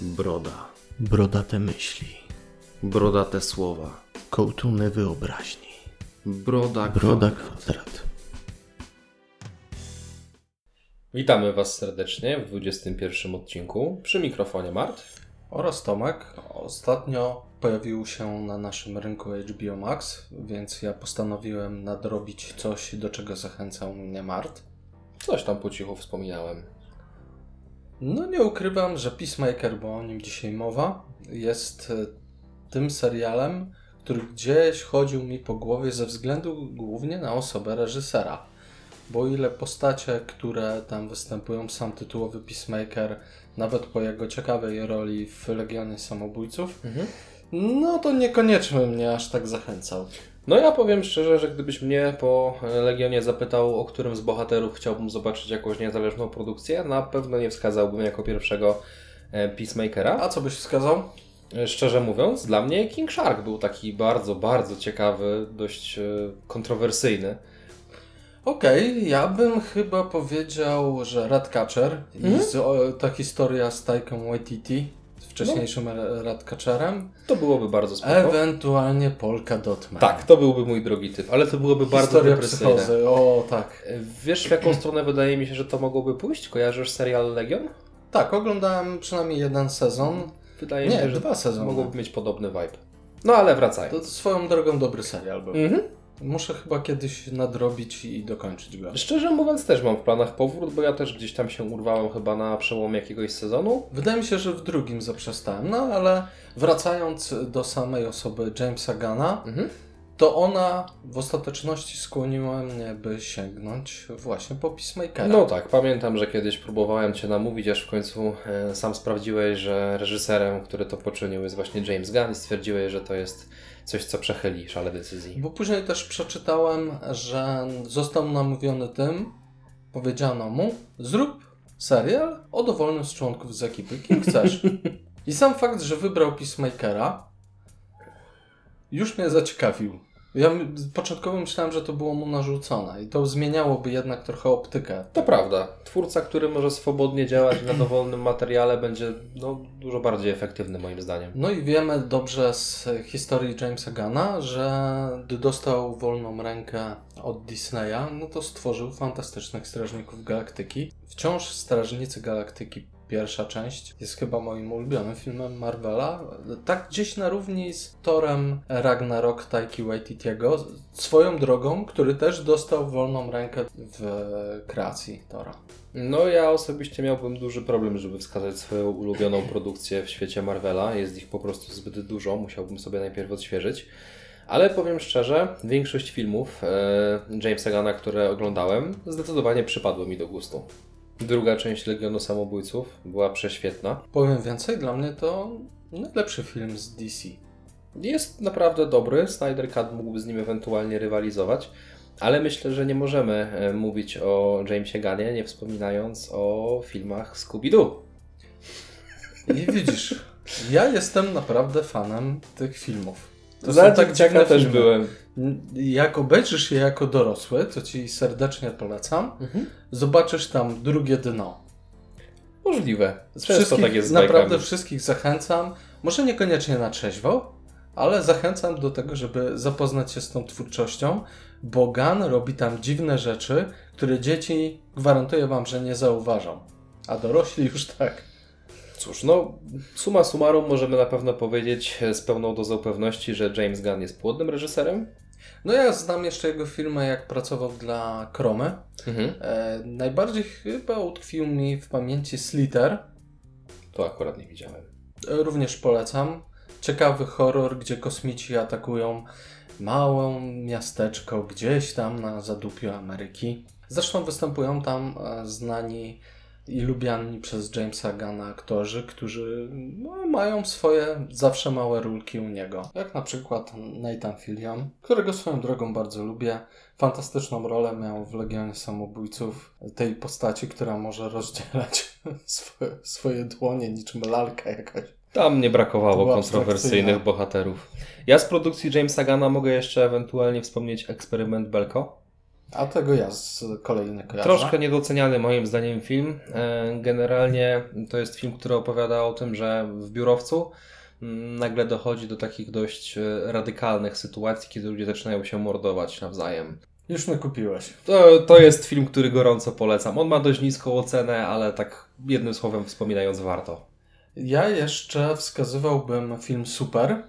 Broda. Brodate myśli, Brodate słowa. kołtuny wyobraźni. Broda. Broda kwadrat. kwadrat. Witamy Was serdecznie w 21 odcinku. Przy mikrofonie Mart. oraz Tomek. Ostatnio pojawił się na naszym rynku HBO Max, więc ja postanowiłem nadrobić coś, do czego zachęcał mnie Mart. Coś tam po cichu wspominałem. No nie ukrywam, że Peacemaker, bo o nim dzisiaj mowa, jest e, tym serialem, który gdzieś chodził mi po głowie ze względu głównie na osobę reżysera. Bo ile postacie, które tam występują, sam tytułowy Peacemaker, nawet po jego ciekawej roli w Legionie Samobójców, no to niekoniecznie mnie aż tak zachęcał. No ja powiem szczerze, że gdybyś mnie po Legionie zapytał, o którym z bohaterów chciałbym zobaczyć jakąś niezależną produkcję, na pewno nie wskazałbym jako pierwszego e, Peacemakera. A co byś wskazał? E, Szczerze mówiąc, dla mnie King Shark był taki bardzo, bardzo ciekawy, dość e, kontrowersyjny. Okej, ja bym chyba powiedział, że Ratcatcher i z, o, ta historia z Taiką Waititi, wcześniejszym no. Ratcatcherem, To byłoby bardzo spoko. ewentualnie Polka Dotman. Tak, to byłby mój drogi typ, ale to byłoby bardzo Historia depresyjne. psychozy, o tak. E, Wiesz w jaką stronę wydaje mi się, że to mogłoby pójść? Kojarzysz serial Legion? Tak, oglądałem przynajmniej jeden sezon. Wydaje mi Nie, się, że dwa sezony. mogłoby mieć podobny vibe. No ale wracając. To swoją drogą dobry serial był. Mhm. Muszę chyba kiedyś nadrobić i dokończyć go. Szczerze mówiąc też mam w planach powrót, bo ja też gdzieś tam się urwałem chyba na przełomie jakiegoś sezonu. Wydaje mi się, że w drugim zaprzestałem, no ale wracając do samej osoby Jamesa Gana, Mhm. to ona w ostateczności skłoniła mnie, by sięgnąć właśnie po Peacemakera. No tak, pamiętam, że kiedyś próbowałem Cię namówić, aż w końcu e, sam sprawdziłeś, że reżyserem, który to poczynił jest właśnie James Gunn i stwierdziłeś, że to jest coś, co przechyli szale decyzji. Bo później też przeczytałem, że został namówiony tym, powiedziano mu, zrób serial o dowolnym z członków z ekipy, kim chcesz. I sam fakt, że wybrał Peacemakera, już mnie zaciekawił. Ja początkowo myślałem, że to było mu narzucone i to zmieniałoby jednak trochę optykę. To prawda. Twórca, który może swobodnie działać na dowolnym materiale będzie no, dużo bardziej efektywny moim zdaniem. No i wiemy dobrze z historii Jamesa Gana, że gdy dostał wolną rękę od Disneya, no to stworzył fantastycznych Strażników Galaktyki. Wciąż Strażnicy Galaktyki pierwsza część jest chyba moim ulubionym filmem Marvela. Tak gdzieś na równi z Torem Ragnarok Taiki Waititiego, swoją drogą, który też dostał wolną rękę w kreacji Tora. No ja osobiście miałbym duży problem, żeby wskazać swoją ulubioną produkcję w świecie Marvela. Jest ich po prostu zbyt dużo, musiałbym sobie najpierw odświeżyć. Ale powiem szczerze, większość filmów e, Jamesa Gana, które oglądałem, zdecydowanie przypadły mi do gustu. Druga część Legionu Samobójców była prześwietna. Powiem więcej, dla mnie to najlepszy film z DC. Jest naprawdę dobry, Snyder Cut mógłby z nim ewentualnie rywalizować, ale myślę, że nie możemy e, mówić o Jamesie Gunnie, nie wspominając o filmach Scooby-Doo. I widzisz, ja jestem naprawdę fanem tych filmów. To są tak dzieciaka dziwne też filmy. byłem. Jak obejrzysz je jako dorosły, co ci serdecznie polecam, Mhm. zobaczysz tam drugie dno. Możliwe. Z Często wszystkich, tak jest z naprawdę bajkami. wszystkich zachęcam, może niekoniecznie na trzeźwo, ale zachęcam do tego, żeby zapoznać się z tą twórczością, bo Gun robi tam dziwne rzeczy, które dzieci gwarantuję wam, że nie zauważą. A dorośli już tak. Cóż, no suma summarum możemy na pewno powiedzieć e, z pełną dozą pewności, że James Gunn jest płodnym reżyserem. No ja znam jeszcze jego filmy, jak pracował dla Kromy. Mhm. E, najbardziej chyba utkwił mi w pamięci Slither. To akurat nie widziałem. E, również polecam. Ciekawy horror, gdzie kosmici atakują małe miasteczko gdzieś tam na zadupiu Ameryki. Zresztą występują tam e, znani i lubiani przez Jamesa Gana aktorzy, którzy no, mają swoje zawsze małe rulki u niego. Jak na przykład Nathan Fillion, którego swoją drogą bardzo lubię. Fantastyczną rolę miał w Legionie Samobójców tej postaci, która może rozdzielać swoje, swoje dłonie niczym lalka jakaś. Tam nie brakowało kontrowersyjnych bohaterów. Ja z produkcji Jamesa Gana mogę jeszcze ewentualnie wspomnieć eksperyment Belko. A tego ja z kolei nie kojarzę. Troszkę niedoceniany moim zdaniem film. E, Generalnie to jest film, który opowiada o tym, że w biurowcu mm, nagle dochodzi do takich dość e, radykalnych sytuacji, kiedy ludzie zaczynają się mordować nawzajem. Już mnie kupiłeś. To, to jest film, który gorąco polecam. On ma dość niską ocenę, ale tak jednym słowem wspominając warto. Ja jeszcze wskazywałbym film Super.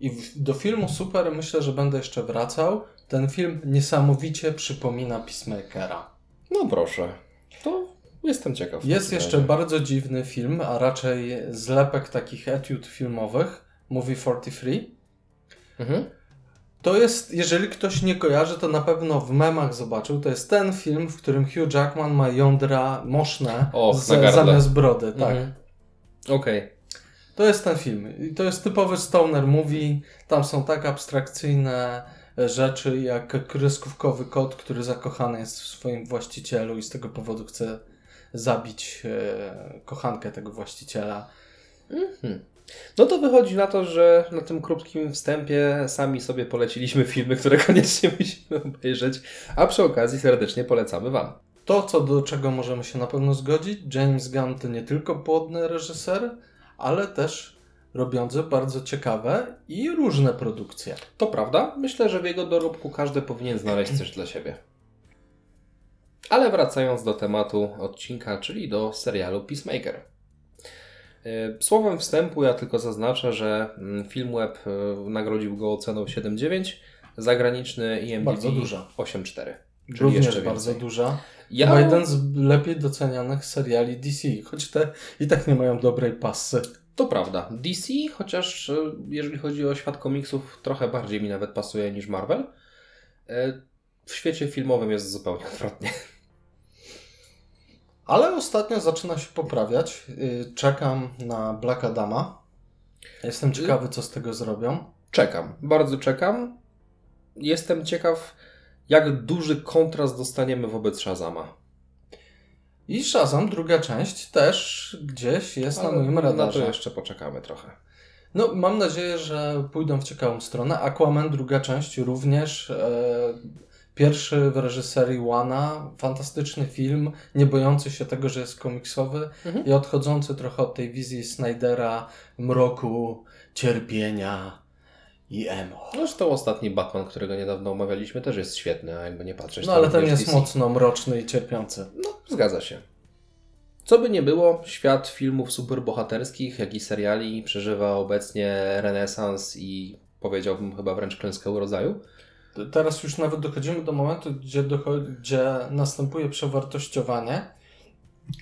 I do filmu Super myślę, że będę jeszcze wracał. Ten film niesamowicie przypomina Peacemakera. No proszę. To jestem ciekaw. Jest jeszcze bardzo dziwny film, a raczej zlepek takich etiud filmowych. Movie 43. Mhm. To jest, jeżeli ktoś nie kojarzy, to na pewno w memach zobaczył. To jest ten film, w którym Hugh Jackman ma jądra moszne z, zamiast brody. Tak. Mhm. Okej. To jest ten film. I to jest typowy stoner movie. Tam są tak abstrakcyjne rzeczy jak kreskówkowy kot, który zakochany jest w swoim właścicielu i z tego powodu chce zabić e, kochankę tego właściciela. Mhm. No to wychodzi na to, że na tym krótkim wstępie sami sobie poleciliśmy filmy, które koniecznie musimy obejrzeć, a przy okazji serdecznie polecamy Wam. To, co do czego możemy się na pewno zgodzić, James Gunn to nie tylko płodny reżyser, ale też robiący bardzo ciekawe i różne produkcje. To prawda, myślę, że w jego dorobku każdy powinien znaleźć coś dla siebie. Ale wracając do tematu odcinka, czyli do serialu Peacemaker. E, Słowem wstępu ja tylko zaznaczę, że mm, Filmweb e, nagrodził go oceną 7,9, zagraniczny IMDb Bardzo duża. 8,4. Czyli Również jeszcze bardzo więcej. duża. Ja, Chyba jeden z lepiej docenianych seriali DC, choć te i tak nie mają dobrej pasy. To prawda. DC, chociaż e, jeżeli chodzi o świat komiksów, trochę bardziej mi nawet pasuje niż Marvel. E, W świecie filmowym jest zupełnie odwrotnie. Ale ostatnio zaczyna się poprawiać. Yy, Czekam na Black Adama. Jestem ciekawy, co z tego zrobią. Czekam, bardzo czekam. Jestem ciekaw, jak duży kontrast dostaniemy wobec Shazama. I Shazam, druga część, też gdzieś jest na Ale moim Na to radarze. jeszcze poczekamy trochę. No, mam nadzieję, że pójdą w ciekawą stronę. Aquaman, druga część również. E, pierwszy w reżyserii Wana. Fantastyczny film, nie bojący się tego, że jest komiksowy Mhm. i odchodzący trochę od tej wizji Snydera, mroku, cierpienia i emo. Zresztą ostatni Batman, którego niedawno omawialiśmy, też jest świetny, a jakby nie patrzeć. No ale ten jest DC. mocno mroczny i cierpiący. No, zgadza się. Co by nie było, świat filmów superbohaterskich, jak i seriali przeżywa obecnie renesans i powiedziałbym chyba wręcz klęskę rodzaju. Teraz już nawet dochodzimy do momentu, gdzie, docho- gdzie następuje przewartościowanie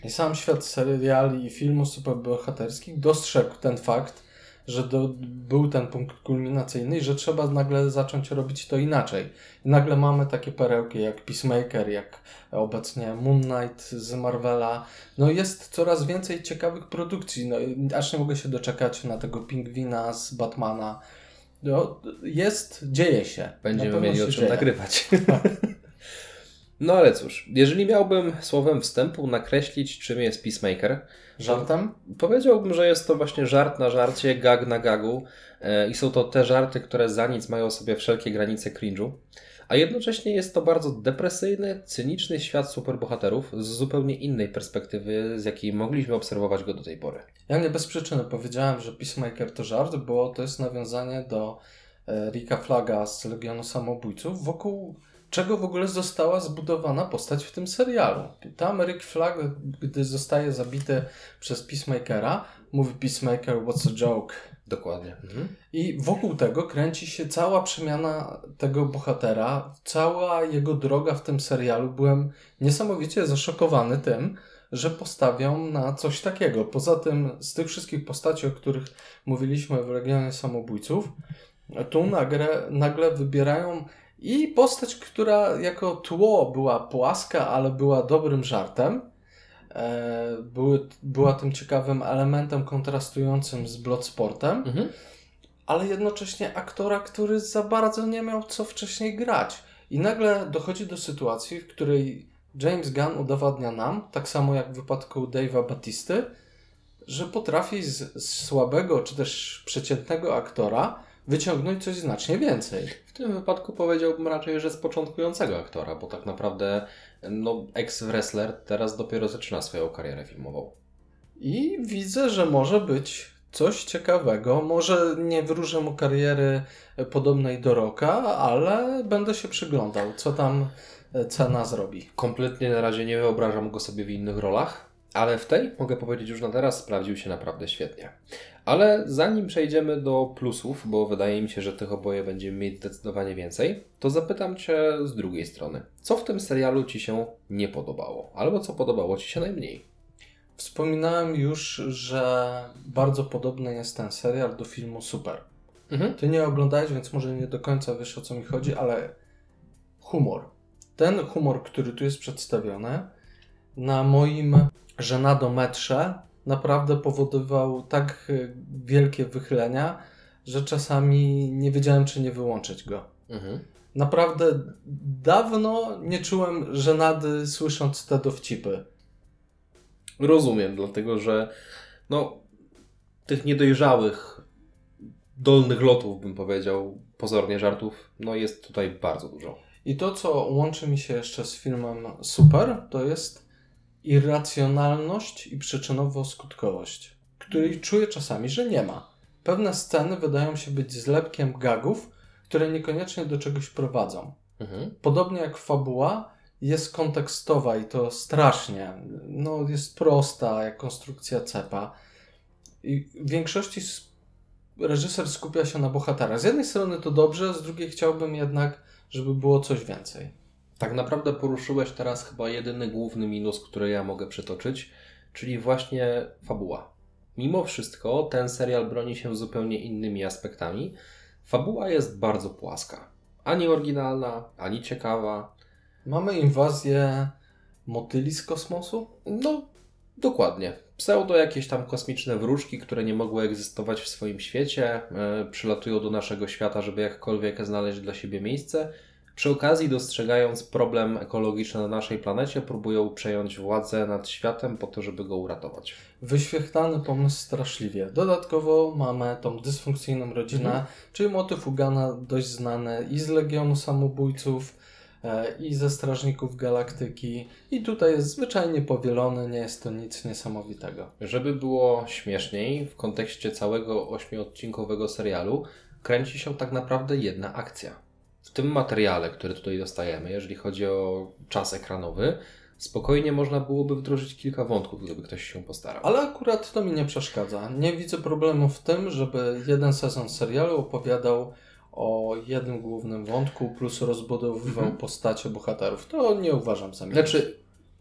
i sam świat seriali i filmów superbohaterskich dostrzegł ten fakt, że do, był ten punkt kulminacyjny i że trzeba nagle zacząć robić to inaczej. I nagle mamy takie perełki jak Peacemaker, jak obecnie Moon Knight z Marvela. No jest coraz więcej ciekawych produkcji. No, aż nie mogę się doczekać na tego pingwina z Batmana. No, jest, dzieje się. Będziemy mieli o czym dzieje. nagrywać. No ale cóż, jeżeli miałbym słowem wstępu nakreślić, czym jest Peacemaker, Żartem? powiedziałbym, że jest to właśnie żart na żarcie, gag na gagu e, i są to te żarty, które za nic mają sobie wszelkie granice cringe'u. A jednocześnie jest to bardzo depresyjny, cyniczny świat superbohaterów z zupełnie innej perspektywy, z jakiej mogliśmy obserwować go do tej pory. Ja nie bez przyczyny powiedziałem, że Peacemaker to żart, bo to jest nawiązanie do e, Ricka Flaga z Legionu Samobójców, wokół czego w ogóle została zbudowana postać w tym serialu. Tam Rick Flag, gdy zostaje zabity przez Peacemakera, mówi Peacemaker, what's a joke? Dokładnie. Mhm. I wokół tego kręci się cała przemiana tego bohatera, cała jego droga w tym serialu. Byłem niesamowicie zaszokowany tym, że postawią na coś takiego. Poza tym, z tych wszystkich postaci, o których mówiliśmy w Legionie Samobójców, tu nagle, nagle wybierają i postać, która jako tło była płaska, ale była dobrym żartem. E, były, była tym ciekawym elementem kontrastującym z Bloodsportem Mhm. ale jednocześnie aktora, który za bardzo nie miał co wcześniej grać. I nagle dochodzi do sytuacji, w której James Gunn udowadnia nam, tak samo jak w wypadku Dave'a Batisty, że potrafi z, z słabego czy też przeciętnego aktora wyciągnąć coś znacznie więcej. W tym wypadku powiedziałbym raczej, że z początkującego aktora, bo tak naprawdę no, ex-wrestler teraz dopiero zaczyna swoją karierę filmową. I widzę, że może być coś ciekawego. Może nie wróżę mu kariery podobnej do Roka, ale będę się przyglądał, co tam cena zrobi. Kompletnie na razie nie wyobrażam go sobie w innych rolach, ale w tej, mogę powiedzieć już na teraz, sprawdził się naprawdę świetnie. Ale zanim przejdziemy do plusów, bo wydaje mi się, że tych oboje będziemy mieć zdecydowanie więcej, to zapytam Cię z drugiej strony. Co w tym serialu Ci się nie podobało? Albo co podobało Ci się najmniej? Wspominałem już, że bardzo podobny jest ten serial do filmu Super. Mhm. Ty nie oglądałeś, więc może nie do końca wiesz o co mi chodzi, ale humor. Ten humor, który tu jest przedstawiony, na moim żenadometrze naprawdę powodował tak y, wielkie wychylenia, że czasami nie wiedziałem, czy nie wyłączyć go. Mhm. Naprawdę dawno nie czułem żenady słysząc te dowcipy. Rozumiem, dlatego że no, tych niedojrzałych, dolnych lotów, bym powiedział, pozornie żartów, no jest tutaj bardzo dużo. I to, co łączy mi się jeszcze z filmem Super, to jest irracjonalność i przyczynowo-skutkowość, której czuję czasami, że nie ma. Pewne sceny wydają się być zlepkiem gagów, które niekoniecznie do czegoś prowadzą. Mhm. Podobnie jak fabuła jest kontekstowa i to strasznie. No, jest prosta, jak konstrukcja cepa. I w większości reżyser skupia się na bohaterach. Z jednej strony to dobrze, z drugiej chciałbym jednak, żeby było coś więcej. Tak naprawdę poruszyłeś teraz chyba jedyny główny minus, który ja mogę przytoczyć, czyli właśnie fabuła. Mimo wszystko ten serial broni się zupełnie innymi aspektami. Fabuła jest bardzo płaska. Ani oryginalna, ani ciekawa. Mamy inwazję motyli z kosmosu? No, dokładnie. Pseudo jakieś tam kosmiczne wróżki, które nie mogły egzystować w swoim świecie, e, przylatują do naszego świata, żeby jakkolwiek znaleźć dla siebie miejsce. Przy okazji, dostrzegając problem ekologiczny na naszej planecie, próbują przejąć władzę nad światem po to, żeby go uratować. Wyświechtany pomysł straszliwie. Dodatkowo mamy tą dysfunkcyjną rodzinę, Mhm. czyli motyw Ugana dość znany i z Legionu Samobójców, e, i ze Strażników Galaktyki. I tutaj jest zwyczajnie powielony, nie jest to nic niesamowitego. Żeby było śmieszniej, w kontekście całego ośmiodcinkowego serialu kręci się tak naprawdę jedna akcja. W tym materiale, który tutaj dostajemy, jeżeli chodzi o czas ekranowy, spokojnie można byłoby wdrożyć kilka wątków, gdyby ktoś się postarał. Ale akurat to mi nie przeszkadza. Nie widzę problemu w tym, żeby jeden sezon serialu opowiadał o jednym głównym wątku, plus rozbudowywał Mhm. postacie bohaterów. To nie uważam za minus. Znaczy,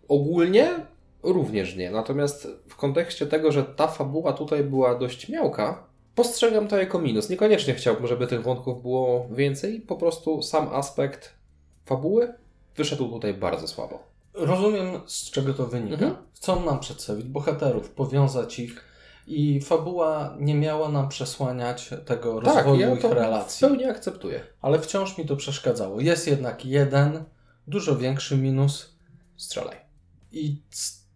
ogólnie również nie. Natomiast w kontekście tego, że ta fabuła tutaj była dość miałka, postrzegam to jako minus. Niekoniecznie chciałbym, żeby tych wątków było więcej, po prostu sam aspekt fabuły wyszedł tutaj bardzo słabo. Rozumiem, z czego to wynika. Mhm. Chcą nam przedstawić bohaterów, powiązać ich i fabuła nie miała nam przesłaniać tego rozwoju Tak, ja ich to w relacji. pełni akceptuję. Ale wciąż mi to przeszkadzało. Jest jednak jeden, dużo większy minus Strzelaj. i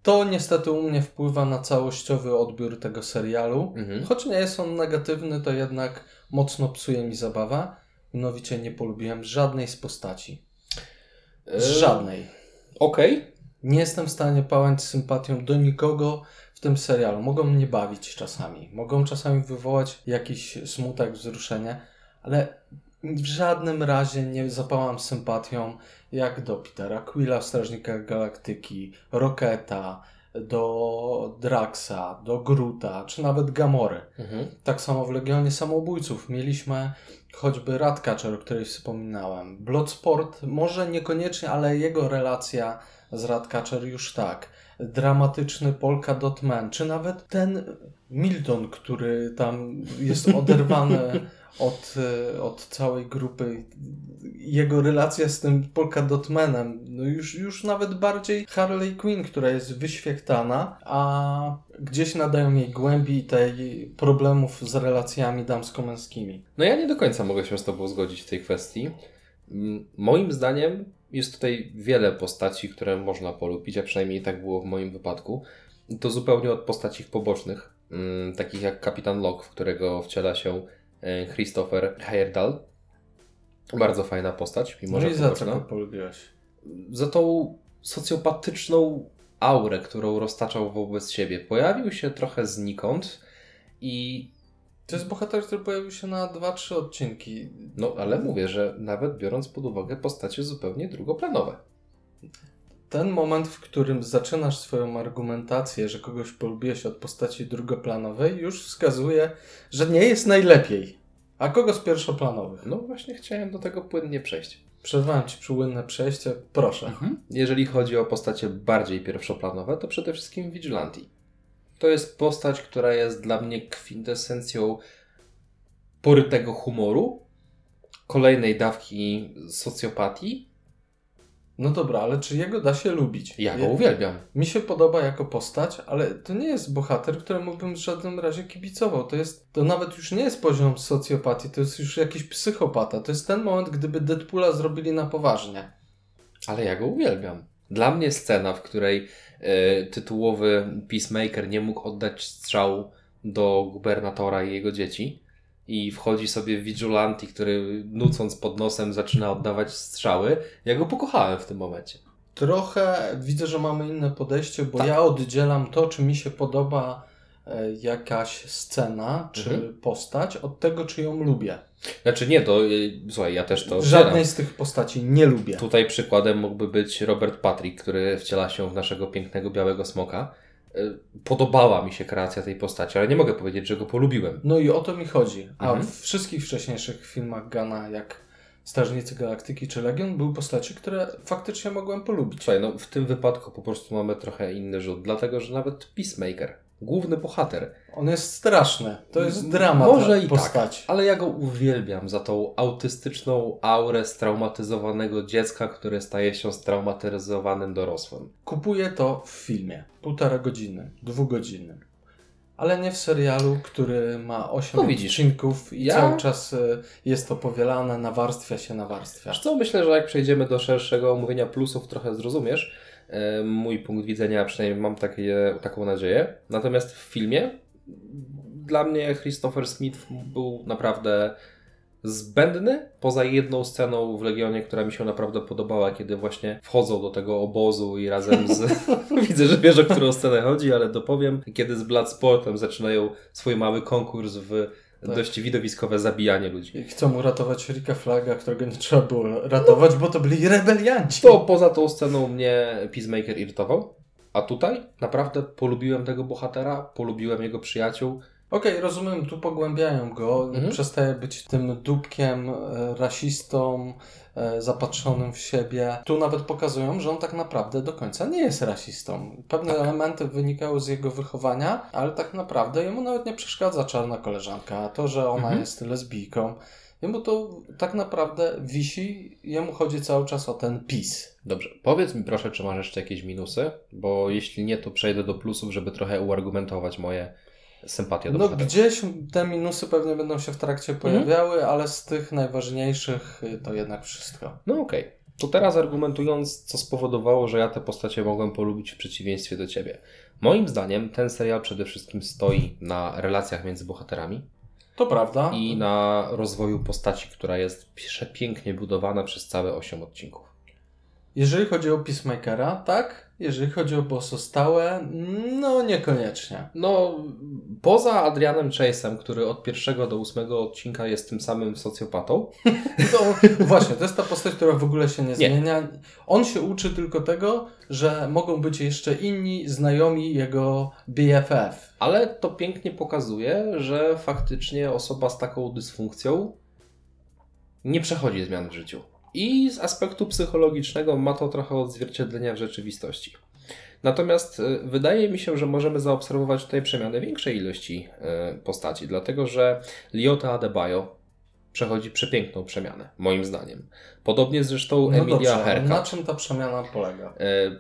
to niestety u mnie wpływa na całościowy odbiór tego serialu. Mhm. Choć nie jest on negatywny, to jednak mocno psuje mi zabawę. Mianowicie nie polubiłem żadnej z postaci. E, Żadnej. Okej. Nie jestem w stanie pałać sympatią do nikogo w tym serialu. Mogą mnie bawić czasami. Mogą czasami wywołać jakiś smutek, wzruszenie, ale w żadnym razie nie zapałam sympatią jak do Petera Quilla w Strażnikach Galaktyki, Roketa, do Draxa, do Gruta, czy nawet Gamory. Mhm. Tak samo w Legionie Samobójców mieliśmy choćby Ratcatcher, o której wspominałem. Bloodsport może niekoniecznie, ale jego relacja z Ratcatcher już tak. Dramatyczny Polka Dot Man, czy nawet ten Milton, który tam jest oderwany od, od całej grupy. Jego relacja z tym Polka Dot Manem, no już, już nawet bardziej Harley Quinn, która jest wyświechtana, a gdzieś nadają jej głębi tej problemów z relacjami damsko-męskimi. No ja nie do końca mogę się z Tobą zgodzić w tej kwestii. Mm, Moim zdaniem jest tutaj wiele postaci, które można polubić, a przynajmniej tak było w moim wypadku. To zupełnie od postaci pobocznych, mm, takich jak Kapitan Locke, w którego wciela się Christopher Heyerdahl. Bardzo fajna postać, mimo No że i za co polubiłeś? za tą socjopatyczną aurę, którą roztaczał wobec siebie. Pojawił się trochę znikąd i To jest bohater, który pojawił się na 2-3 odcinki. no ale mówię, że nawet biorąc pod uwagę postacie zupełnie drugoplanowe. Ten moment, w którym zaczynasz swoją argumentację, że kogoś polubiłeś od postaci drugoplanowej, już wskazuje, że nie jest najlepiej. A kogo z pierwszoplanowych? No właśnie chciałem do tego płynnie przejść. Przerwałem ci płynne przejście, proszę. Jeżeli chodzi o postacie bardziej pierwszoplanowe, to przede wszystkim Vigilanti. To jest postać, która jest dla mnie kwintesencją porytego humoru, kolejnej dawki socjopatii. No dobra, ale czy jego da się lubić? Ja go uwielbiam. Mi się podoba jako postać, ale to nie jest bohater, któremu bym w żadnym razie kibicował. To jest, to nawet już nie jest poziom socjopatii, to jest już jakiś psychopata. To jest ten moment, gdyby Deadpoola zrobili na poważnie. Ale ja go uwielbiam. Dla mnie scena, w której e, tytułowy Peacemaker nie mógł oddać strzału do gubernatora i jego dzieci i wchodzi sobie Vigilanti, który nucąc pod nosem zaczyna oddawać strzały, ja go pokochałem w tym momencie. Trochę widzę, że mamy inne podejście, bo Tak. ja oddzielam to, czy mi się podoba e, jakaś scena, czy Mhm. postać, od tego, czy ją lubię. Znaczy nie, to e, słuchaj, ja też to Żadnej oddzielam. z tych postaci nie lubię. Tutaj przykładem mógłby być Robert Patrick, który wciela się w naszego pięknego białego smoka. E, Podobała mi się kreacja tej postaci, ale nie mogę powiedzieć, że go polubiłem. No i o to mi chodzi. A Mhm. w wszystkich wcześniejszych filmach Gana, jak Strażnicy Galaktyki czy Legion, były postaci, które faktycznie mogłem polubić. Słuchaj, no w tym wypadku po prostu mamy trochę inny rzut, dlatego że nawet Peacemaker, główny bohater, On jest straszny. To jest dramat może i postaci. tak, ale ja go uwielbiam za tą autystyczną aurę straumatyzowanego dziecka, które staje się straumatyzowanym dorosłym. Kupuję to w filmie. Półtora godziny, dwugodzinnym. Ale nie w serialu, który ma 8 No widzisz, odcinków i ja- cały czas y, jest to powielane, nawarstwia się, nawarstwia. Wiesz co, myślę, że jak przejdziemy do szerszego omówienia plusów, trochę zrozumiesz mój punkt widzenia, przynajmniej mam takie, taką nadzieję. Natomiast w filmie dla mnie Christopher Smith był naprawdę zbędny, poza jedną sceną w Legionie, która mi się naprawdę podobała, kiedy właśnie wchodzą do tego obozu i razem z... Widzę, że wiesz, o którą scenę chodzi, ale dopowiem. Kiedy z Bloodsportem zaczynają swój mały konkurs w Tak. dość widowiskowe zabijanie ludzi. I chcą uratować Ricka Flaga, którego nie trzeba było ratować, bo to byli rebelianci. To poza tą sceną mnie Peacemaker irytował. A tutaj naprawdę polubiłem tego bohatera, polubiłem jego przyjaciół. Okej, rozumiem, tu pogłębiają go. Mhm. Przestaje być tym dupkiem, e, rasistą, e, zapatrzonym w siebie. Tu nawet pokazują, że on tak naprawdę do końca nie jest rasistą. Pewne Tak. elementy wynikały z jego wychowania, ale tak naprawdę jemu nawet nie przeszkadza czarna koleżanka. A to, że ona Mhm. jest lesbijką, jemu to tak naprawdę wisi, jemu chodzi cały czas o ten PiS. Dobrze, powiedz mi proszę, czy masz jeszcze jakieś minusy, bo jeśli nie, to przejdę do plusów, żeby trochę uargumentować moje sympatie do No bohatera. gdzieś te minusy pewnie będą się w trakcie Mhm. pojawiały, ale z tych najważniejszych y, to jednak wszystko. No okej. To teraz argumentując, co spowodowało, że ja te postacie mogłem polubić w przeciwieństwie do ciebie. Moim zdaniem ten serial przede wszystkim stoi na relacjach między bohaterami To prawda. i na rozwoju postaci, która jest przepięknie budowana przez całe 8 odcinków. Jeżeli chodzi o Peacemakera, tak. Jeżeli chodzi o pozostałe, no niekoniecznie. No, poza Adrianem Chase'em, który od pierwszego do ósmego odcinka jest tym samym socjopatą, To, właśnie, to jest ta postać, która w ogóle się nie, Nie. zmienia. On się uczy tylko tego, że mogą być jeszcze inni znajomi jego BFF. ale to pięknie pokazuje, że faktycznie osoba z taką dysfunkcją nie przechodzi zmian w życiu. I z aspektu psychologicznego ma to trochę odzwierciedlenia w rzeczywistości. Natomiast y, wydaje mi się, że możemy zaobserwować tutaj przemianę większej ilości y, postaci, dlatego że Liota Adebayo przechodzi przepiękną przemianę, moim zdaniem. Podobnie zresztą No Emilia dobrze, Herka. na czym ta przemiana polega? E,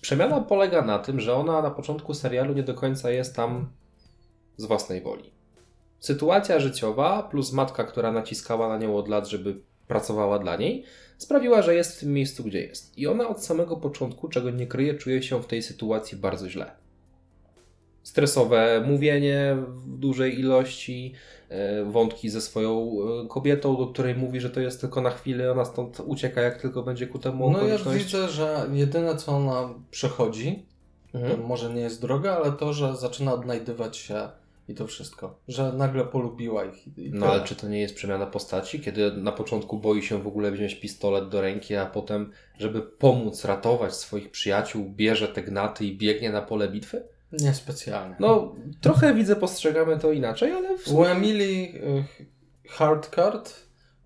Przemiana polega na tym, że ona na początku serialu nie do końca jest tam z własnej woli. Sytuacja życiowa plus matka, która naciskała na nią od lat, żeby pracowała dla niej, sprawiła, że jest w tym miejscu, gdzie jest. I ona od samego początku, czego nie kryje, czuje się w tej sytuacji bardzo źle. stresowe mówienie w dużej ilości, e, wątki ze swoją e, kobietą, do której mówi, że to jest tylko na chwilę, ona stąd ucieka, jak tylko będzie ku temu No ja widzę, że jedyne co ona przechodzi, Mhm. może nie jest droga, ale to, że zaczyna odnajdywać się i to wszystko. Że nagle polubiła ich. i- No tyle. ale czy to nie jest przemiana postaci, kiedy na początku boi się w ogóle wziąć pistolet do ręki, a potem, żeby pomóc ratować swoich przyjaciół, bierze te gnaty i biegnie na pole bitwy? Niespecjalnie. No, trochę widzę, postrzegamy to inaczej, ale w U sumie... Emilii y, Hardcard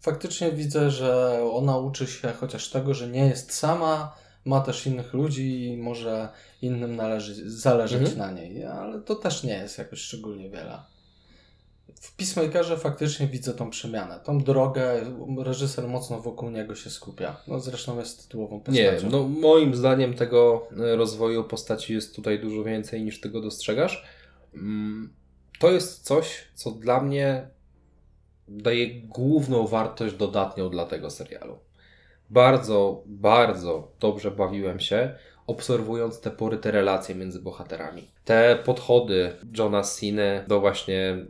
faktycznie widzę, że ona uczy się chociaż tego, że nie jest sama, ma też innych ludzi i może innym należy, zależeć Mhm. na niej, ale to też nie jest jakoś szczególnie wiele. W Peacemakerze faktycznie widzę tą przemianę, tą drogę, reżyser mocno wokół niego się skupia. No zresztą jest tytułową Nie, postacią. no moim zdaniem tego e, rozwoju postaci jest tutaj dużo więcej niż tego dostrzegasz. Mm, To jest coś, co dla mnie daje główną wartość dodatnią dla tego serialu. Bardzo, bardzo dobrze bawiłem się, obserwując te poryte relacje między bohaterami. Te podchody Johna Cena do właśnie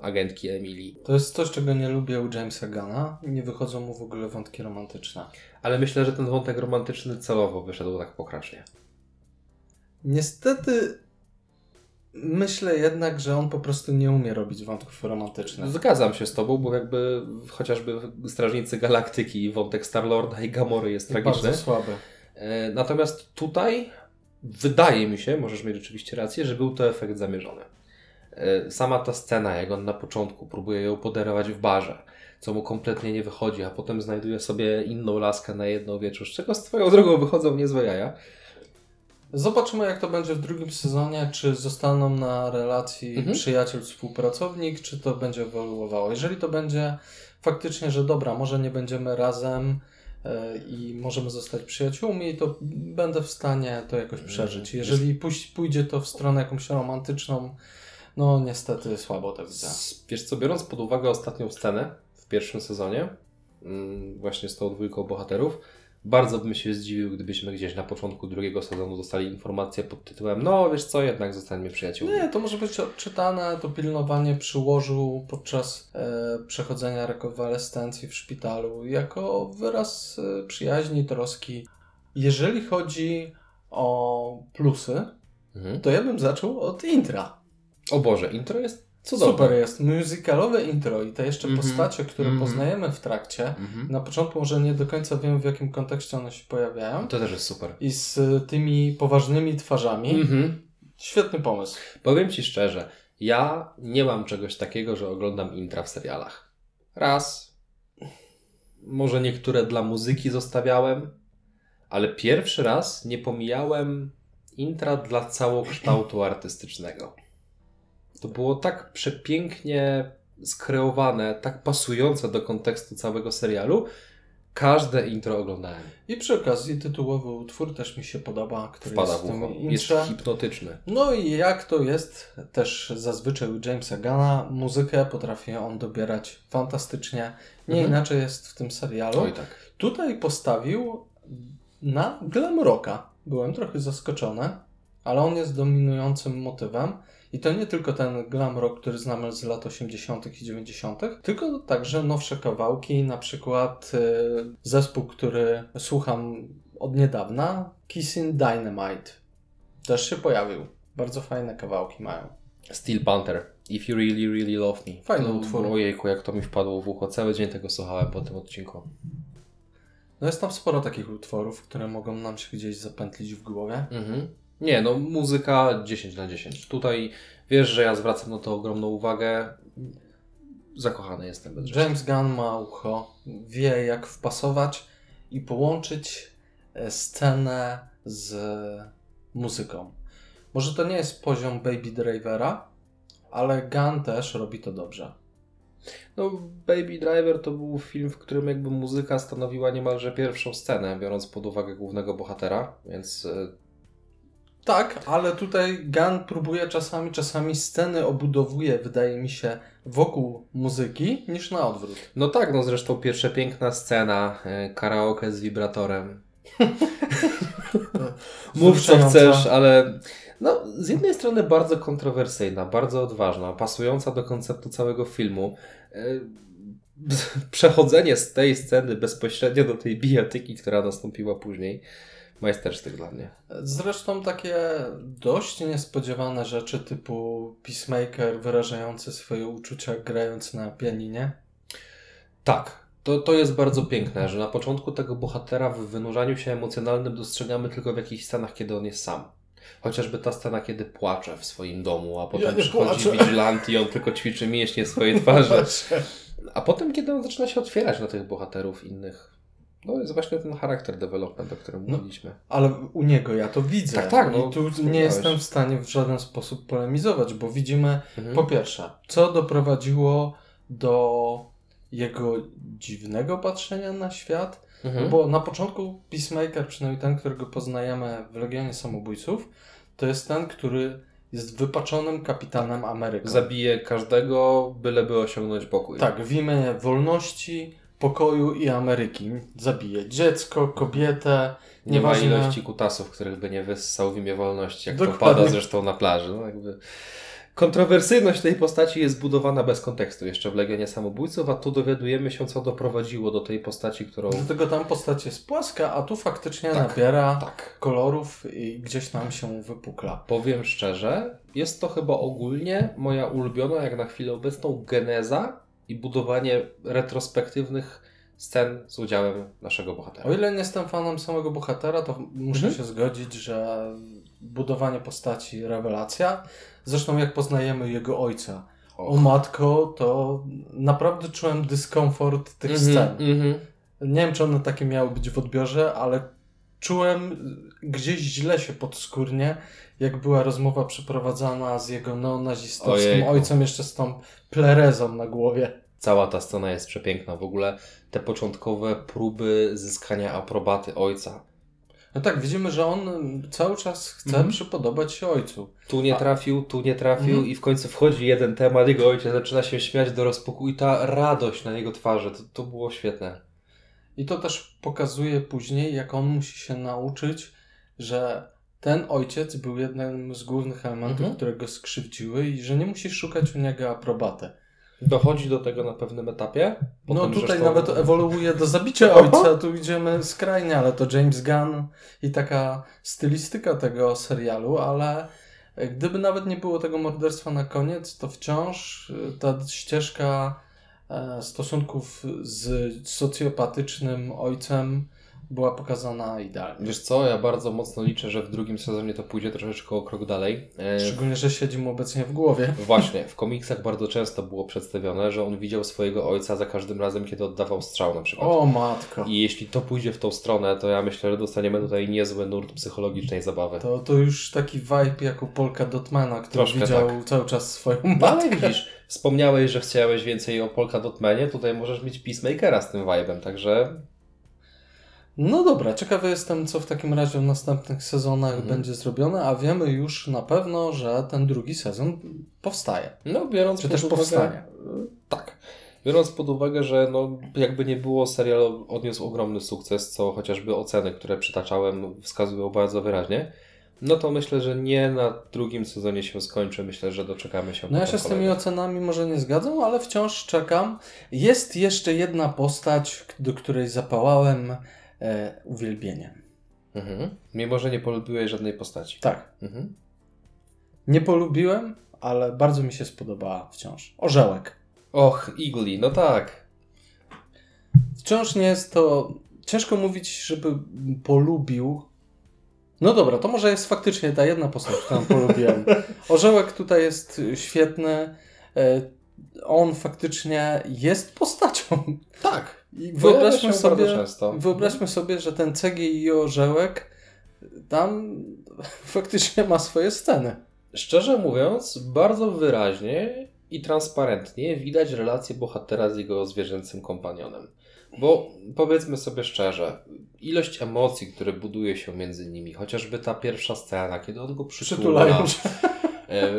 agentki Emilii. To jest coś, czego nie lubię u Jamesa Gana. Nie wychodzą mu w ogóle wątki romantyczne. Ale myślę, że ten wątek romantyczny celowo wyszedł tak pokracznie. Niestety myślę jednak, że on po prostu nie umie robić wątków romantycznych. Zgadzam się z tobą, bo jakby chociażby Strażnicy Galaktyki i wątek Starlorda i Gamory jest tragiczny. Bardzo słaby. E, Natomiast tutaj wydaje mi się, możesz mieć rzeczywiście rację, że był to efekt zamierzony. E, Sama ta scena, jak on na początku próbuje ją poderować w barze, co mu kompletnie nie wychodzi, a potem znajduje sobie inną laskę na jedną wieczór, z czego z twoją drogą wychodzą niezłe jaja. Zobaczymy, jak to będzie w drugim sezonie. Czy zostaną na relacji Mhm. przyjaciel-współpracownik, czy to będzie ewoluowało. Jeżeli to będzie faktycznie, że dobra, może nie będziemy razem e, i możemy zostać przyjaciółmi, to będę w stanie to jakoś przeżyć. Jeżeli pójdzie to w stronę jakąś romantyczną, no niestety słabo to widzę. Wiesz co, biorąc pod uwagę ostatnią scenę w pierwszym sezonie, mm, właśnie z tą dwójką bohaterów, bardzo bym się zdziwił, gdybyśmy gdzieś na początku drugiego sezonu dostali informację pod tytułem no wiesz co, jednak zostańmy przyjaciółmi. Nie, to może być odczytane, to pilnowanie przy łożu podczas e, przechodzenia rekonwalescencji w szpitalu jako wyraz e, przyjaźni, troski. Jeżeli chodzi o plusy, Mhm. to ja bym zaczął od intra. O Boże, intro jest cudowne. Super jest, musicalowe intro i te jeszcze Mhm. postacie, które Mhm. poznajemy w trakcie. Mhm. Na początku może nie do końca wiem w jakim kontekście one się pojawiają. To też jest super. I z tymi poważnymi twarzami. Mhm. Świetny pomysł. Powiem Ci szczerze, ja nie mam czegoś takiego, że oglądam intra w serialach. Raz. Może niektóre dla muzyki zostawiałem, ale pierwszy raz nie pomijałem intra dla całokształtu artystycznego. To było tak przepięknie skreowane, tak pasujące do kontekstu całego serialu. Każde intro oglądałem. I przy okazji tytułowy utwór też mi się podoba, który Wpada jest w ucho. Jest hipnotyczny. No i jak to jest też zazwyczaj u Jamesa Gana, muzykę potrafi on dobierać fantastycznie. Nie Mhm. inaczej jest w tym serialu. Oj tak. Tutaj postawił na glam rocka. Byłem trochę zaskoczony, ale on jest dominującym motywem. I to nie tylko ten glam rock, który znamy z lat 80. i 90., tylko także nowsze kawałki, na przykład y, zespół, który słucham od niedawna, Kissing Dynamite. Też się pojawił. Bardzo fajne kawałki mają. Steel Panther. If you really, really love me. Fajny utwór. Ojejku, jak to mi wpadło w ucho. Cały dzień tego słuchałem po tym odcinku. No jest tam sporo takich utworów, które mogą nam się gdzieś zapętlić w głowie. Mhm. Nie, no muzyka 10 na 10. Tutaj wiesz, że ja zwracam na to ogromną uwagę. Zakochany jestem bez. James Gunn ma ucho, wie jak wpasować i połączyć e, scenę z muzyką. Może to nie jest poziom Baby Drivera, ale Gunn też robi to dobrze. No, Baby Driver to był film, w którym jakby muzyka stanowiła niemalże pierwszą scenę, biorąc pod uwagę głównego bohatera, więc e, Tak, ale tutaj Gunn próbuje czasami, czasami sceny obudowuje, wydaje mi się, wokół muzyki, niż na odwrót. no tak, no zresztą pierwsza piękna scena, e, karaoke z wibratorem. Mów co chcesz, ale No, z jednej strony bardzo kontrowersyjna, bardzo odważna, pasująca do konceptu całego filmu. E, Przechodzenie z tej sceny bezpośrednio do tej bijatyki, która nastąpiła później, majstersztyk dla mnie. Zresztą takie dość niespodziewane rzeczy typu Peacemaker wyrażający swoje uczucia grając na pianinie. Tak, to, to jest bardzo piękne, że na początku tego bohatera w wynurzaniu się emocjonalnym dostrzegamy tylko w jakichś scenach, kiedy on jest sam. Chociażby ta scena, kiedy płacze w swoim domu, a potem nie przychodzi płaczę. Vigilante i on tylko ćwiczy mięśnie swojej twarzy. A potem, kiedy on zaczyna się otwierać na tych bohaterów innych, no jest właśnie ten charakter development, o którym No. mówiliśmy. Ale u niego ja to widzę. Tak, tak, no, I tu nie jestem w stanie w żaden sposób polemizować, bo widzimy Mhm. po pierwsze, co doprowadziło do jego dziwnego patrzenia na świat, Mhm. No bo na początku Peacemaker, przynajmniej ten, którego poznajemy w Legionie Samobójców, to jest ten, który jest wypaczonym kapitanem Ameryki. Zabije każdego, byleby osiągnąć pokój. Tak, w imię wolności, pokoju i Ameryki. Zabije dziecko, kobietę, Nie ma nieważne... ilości kutasów, których by nie wyssał w imię wolności, jak Dokładnie. to pada zresztą na plaży. No, jakby... Kontrowersyjność tej postaci jest zbudowana bez kontekstu jeszcze w Legionie Samobójców, a tu dowiadujemy się, co doprowadziło do tej postaci, którą... Dlatego tam postać jest płaska, a tu faktycznie Tak, nabiera Tak. kolorów i gdzieś tam się wypukla. Powiem szczerze, jest to chyba ogólnie moja ulubiona, jak na chwilę obecną, geneza i budowanie retrospektywnych scen z udziałem naszego bohatera. O ile nie jestem fanem samego bohatera, to muszę Mhm. się zgodzić, że budowanie postaci rewelacja. Zresztą jak poznajemy jego ojca. O Och. matko, to naprawdę czułem dyskomfort tych Mhm, scen. mhm. Nie wiem, czy one takie miały być w odbiorze, ale czułem gdzieś źle się podskórnie, jak była rozmowa przeprowadzana z jego neonazistowskim Ojejku. ojcem, jeszcze z tą plerezą na głowie. Cała ta scena jest przepiękna. W ogóle te początkowe próby zyskania aprobaty ojca. No tak, widzimy, że on cały czas chce Mhm. przypodobać się ojcu. Tu nie trafił, tu nie trafił Mhm. i w końcu wchodzi jeden temat, jego ojciec zaczyna się śmiać do rozpuku i ta radość na jego twarzy, to, to było świetne. I to też pokazuje później, jak on musi się nauczyć, że ten ojciec był jednym z głównych elementów, Mhm. które go skrzywdziły i że nie musisz szukać u niego aprobaty. Dochodzi do tego na pewnym etapie. No tutaj zresztą- nawet ewoluuje do zabicia ojca, tu idziemy skrajnie, ale to James Gunn i taka stylistyka tego serialu, ale gdyby nawet nie było tego morderstwa na koniec, to wciąż y, ta ścieżka stosunków z socjopatycznym ojcem była pokazana idealnie. Wiesz co, ja bardzo mocno liczę, że w drugim sezonie to pójdzie troszeczkę o krok dalej. E, Szczególnie, że siedzi mu obecnie w głowie. Właśnie, w komiksach bardzo często było przedstawione, że on widział swojego ojca za każdym razem, kiedy oddawał strzał na przykład. O matko. I jeśli to pójdzie w tą stronę, to ja myślę, że dostaniemy tutaj niezły nurt psychologicznej zabawy. To, to już taki vibe jak u Polka Dotmana, który Troszkę widział tak. cały czas swoją No ale matkę. widzisz, wspomniałeś, że chciałeś więcej o Polka Dotmanie, tutaj możesz mieć Peacemakera z tym vibe'em, także No dobra, ciekawy jestem, co w takim razie w następnych sezonach Mhm. będzie zrobione, a wiemy już na pewno, że ten drugi sezon powstaje. no biorąc Czy pod też uwagę, powstanie. Tak. Biorąc pod uwagę, że no, jakby nie było, serial odniósł ogromny sukces, co chociażby oceny, które przytaczałem, wskazują bardzo wyraźnie, no to myślę, że nie na drugim sezonie się skończy. Myślę, że doczekamy się No ja się z tymi ocenami może nie zgadzam, ale wciąż czekam. Jest jeszcze jedna postać, do której zapałałem e, uwielbieniem. Mhm. Mimo, że nie polubiłeś żadnej postaci. Tak, Mhm. nie polubiłem, ale bardzo mi się spodobała wciąż. Orzełek. Och, Igli, no tak. Wciąż nie jest to. Ciężko mówić, żeby polubił. No dobra, to może jest faktycznie ta jedna postać, którą polubiłem. Orzełek tutaj jest świetny. E, On faktycznie jest postacią. Tak. I Wyobraźmy sobie, wyobraźmy sobie, że ten Cegi i Orzełek tam faktycznie ma swoje sceny. Szczerze mówiąc, bardzo wyraźnie i transparentnie widać relację bohatera z jego zwierzęcym kompanionem. Bo powiedzmy sobie szczerze, ilość emocji, które buduje się między nimi, chociażby ta pierwsza scena, kiedy on go przytula, e,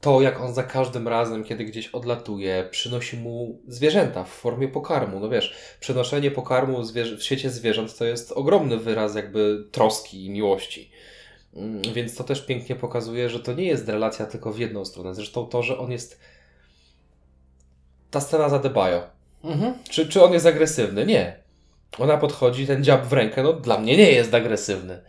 to jak on za każdym razem, kiedy gdzieś odlatuje, przynosi mu zwierzęta w formie pokarmu. No wiesz, przenoszenie pokarmu w świecie zwierząt to jest ogromny wyraz jakby troski i miłości. Mm, Więc to też pięknie pokazuje, że to nie jest relacja tylko w jedną stronę. Zresztą to, że on jest. Ta scena za Debajo. Mhm. Czy, czy on jest agresywny? Nie. Ona podchodzi, ten dziab w rękę, no dla mnie nie jest agresywny.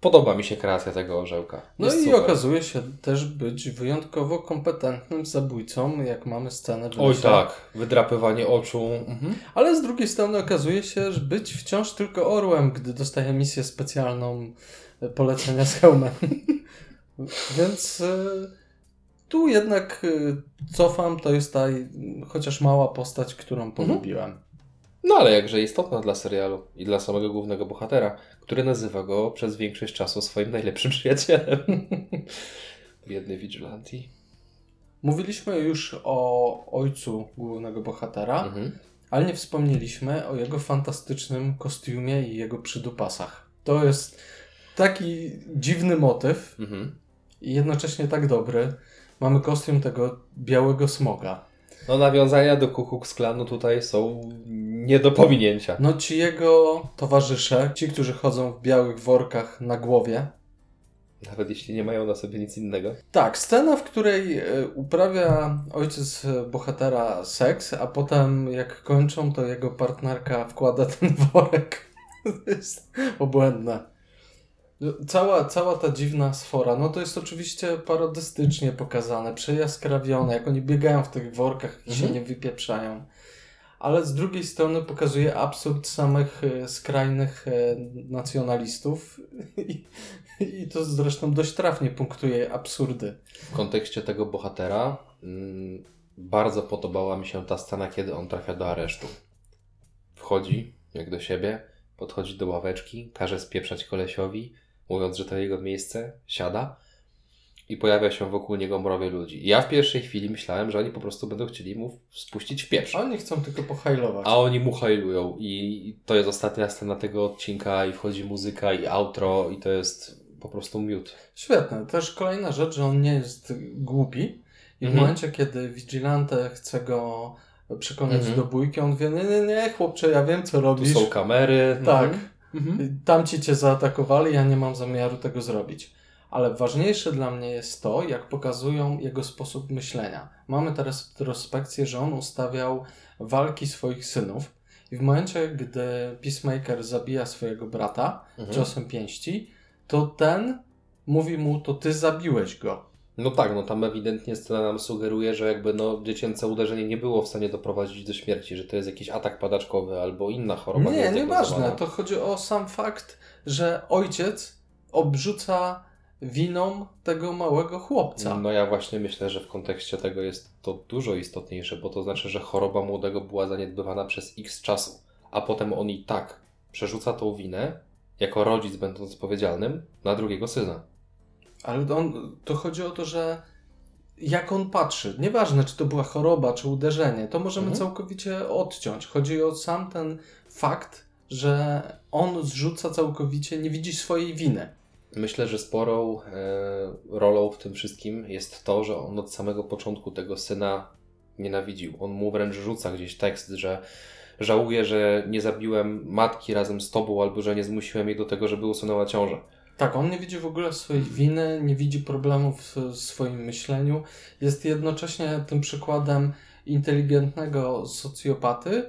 Podoba mi się kreacja tego orzełka. No Jest i super. okazuje się też być wyjątkowo kompetentnym zabójcą, jak mamy scenę w Oj lesie. tak, wydrapywanie oczu. Mhm. Ale z drugiej strony okazuje się, że być wciąż tylko orłem, gdy dostaje misję specjalną e, polecenia z hełmem. Więc e, tu jednak e, cofam, to jest ta chociaż mała postać, którą polubiłem. No ale jakże istotna dla serialu i dla samego głównego bohatera, który nazywa go przez większość czasu swoim najlepszym przyjacielem. Biedny Vigilanti. Mówiliśmy już o ojcu głównego bohatera, Mhm. ale nie wspomnieliśmy o jego fantastycznym kostiumie i jego przydupasach. To jest taki dziwny motyw, Mhm. i jednocześnie tak dobry. Mamy kostium tego białego smoga. No nawiązania do Ku Klanu tutaj są nie do pominięcia. No ci jego towarzysze, ci, którzy chodzą w białych workach na głowie. Nawet jeśli nie mają na sobie nic innego. Tak, scena, w której e, uprawia ojciec bohatera seks, a potem jak kończą, to jego partnerka wkłada ten worek. To jest obłędne. Cała, cała ta dziwna sfora, no to jest oczywiście parodystycznie pokazane, przejaskrawione, jak oni biegają w tych workach i się Mhm. nie wypieprzają. Ale z drugiej strony pokazuje absurd samych e, skrajnych e, nacjonalistów i, i to zresztą dość trafnie punktuje absurdy. W kontekście tego bohatera mm, bardzo podobała mi się ta scena, kiedy on trafia do aresztu. Wchodzi, jak do siebie, podchodzi do ławeczki, każe spieprzać kolesiowi, mówiąc, że to jego miejsce, siada i pojawia się wokół niego mrowie ludzi. Ja w pierwszej chwili myślałem, że oni po prostu będą chcieli mu spuścić w pieprz. Oni chcą tylko pohajlować. A oni mu hajlują i to jest ostatnia scena tego odcinka i wchodzi muzyka i outro i to jest po prostu miód. Świetne. Też kolejna rzecz, że on nie jest głupi i w Mhm. momencie, kiedy Vigilante chce go przekonać Mhm. do bójki, on wie, nie, nie, nie, chłopcze, ja wiem, co Tu robisz. są kamery. Tak. Mhm. Tamci cię zaatakowali, ja nie mam zamiaru tego zrobić. Ale ważniejsze dla mnie jest to, jak pokazują jego sposób myślenia. Mamy teraz retrospekcję, że on ustawiał walki swoich synów i w momencie, gdy Peacemaker zabija swojego brata Mhm. ciosem pięści, to ten mówi mu, to ty zabiłeś go. No tak, no tam ewidentnie scena nam sugeruje, że jakby no dziecięce uderzenie nie było w stanie doprowadzić do śmierci, że to jest jakiś atak padaczkowy albo inna choroba. Nie, nieważne. To chodzi o sam fakt, że ojciec obrzuca winą tego małego chłopca. No ja właśnie myślę, że w kontekście tego jest to dużo istotniejsze, bo to znaczy, że choroba młodego była zaniedbywana przez x czasu, a potem on i tak przerzuca tą winę, jako rodzic będąc odpowiedzialnym, na drugiego syna. Ale on, to chodzi o to, że jak on patrzy, nieważne czy to była choroba, czy uderzenie, to możemy Mhm. całkowicie odciąć. Chodzi o sam ten fakt, że on zrzuca całkowicie, nie widzi swojej winy. Myślę, że sporą e, rolą w tym wszystkim jest to, że on od samego początku tego syna nienawidził. On mu wręcz rzuca gdzieś tekst, że żałuje, że nie zabiłem matki razem z tobą, albo że nie zmusiłem jej do tego, żeby usunęła ciążę. Tak, on nie widzi w ogóle swojej winy, nie widzi problemów w swoim myśleniu. Jest jednocześnie tym przykładem inteligentnego socjopaty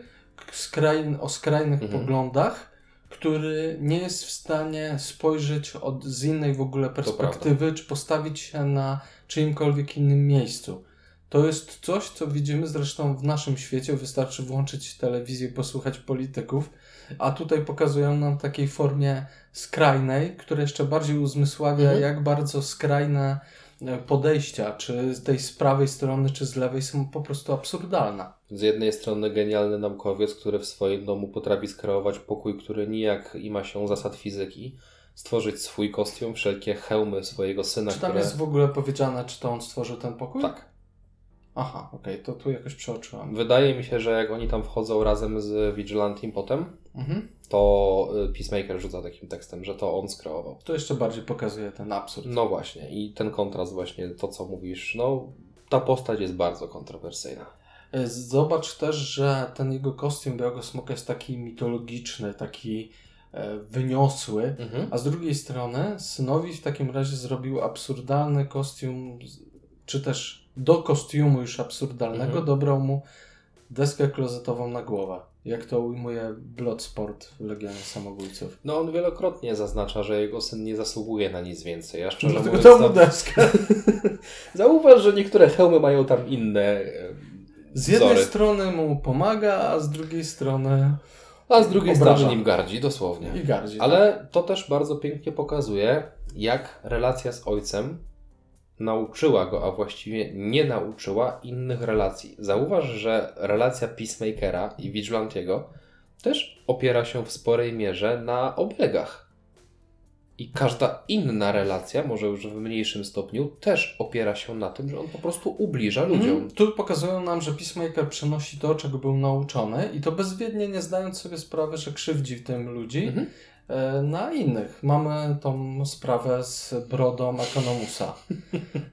skrajn, o skrajnych Mhm. poglądach, który nie jest w stanie spojrzeć od, z innej w ogóle perspektywy, czy postawić się na czyimkolwiek innym miejscu. To jest coś, co widzimy zresztą w naszym świecie. Wystarczy włączyć telewizję i posłuchać polityków, a tutaj pokazują nam w takiej formie skrajnej, które jeszcze bardziej uzmysławia, Mhm. jak bardzo skrajne e, podejścia, czy z tej z prawej strony, czy z lewej, są po prostu absurdalne. Z jednej strony genialny naukowiec, który w swoim domu potrafi skreować pokój, który nijak ima się zasad fizyki, stworzyć swój kostium, wszelkie hełmy swojego syna, Czy tam które... jest w ogóle powiedziane, czy to on stworzył ten pokój? Tak. Aha, okej, to tu jakoś przeoczyłem. Wydaje mi się, że jak oni tam wchodzą razem z Vigilantim potem, Mhm. to y, Peacemaker rzuca takim tekstem, że to on skreował. To jeszcze bardziej pokazuje ten absurd. No właśnie, i ten kontrast właśnie, to co mówisz, no ta postać jest bardzo kontrowersyjna. E, Zobacz też, że ten jego kostium Białego Smoka jest taki mitologiczny, taki e, wyniosły, Mhm. a z drugiej strony synowi w takim razie zrobił absurdalny kostium, czy też do kostiumu już absurdalnego Mhm. dobrał mu deskę klozetową na głowę. Jak to ujmuje Bloodsport w Legionie Samobójców. No on wielokrotnie zaznacza, że jego syn nie zasługuje na nic więcej. Ja szczerze Dlatego mówiąc, mu tam... deskę. Zauważ, że niektóre hełmy mają tam inne Z jednej wzory. strony mu pomaga, a z drugiej strony A z drugiej obraża. strony nim gardzi, dosłownie. i gardzi. tak? Ale to też bardzo pięknie pokazuje, jak relacja z ojcem nauczyła go, a właściwie nie nauczyła innych relacji. Zauważ, że relacja Peacemakera i Vigilantiego też opiera się w sporej mierze na oblegach. I każda inna relacja, może już w mniejszym stopniu, też opiera się na tym, że on po prostu ubliża ludziom. Mhm. Tu pokazują nam, że Peacemaker przenosi to, czego był nauczony i to bezwiednie nie zdając sobie sprawy, że krzywdzi w tym ludzi Mhm. e, na innych. Mamy tą sprawę z brodą Economusa.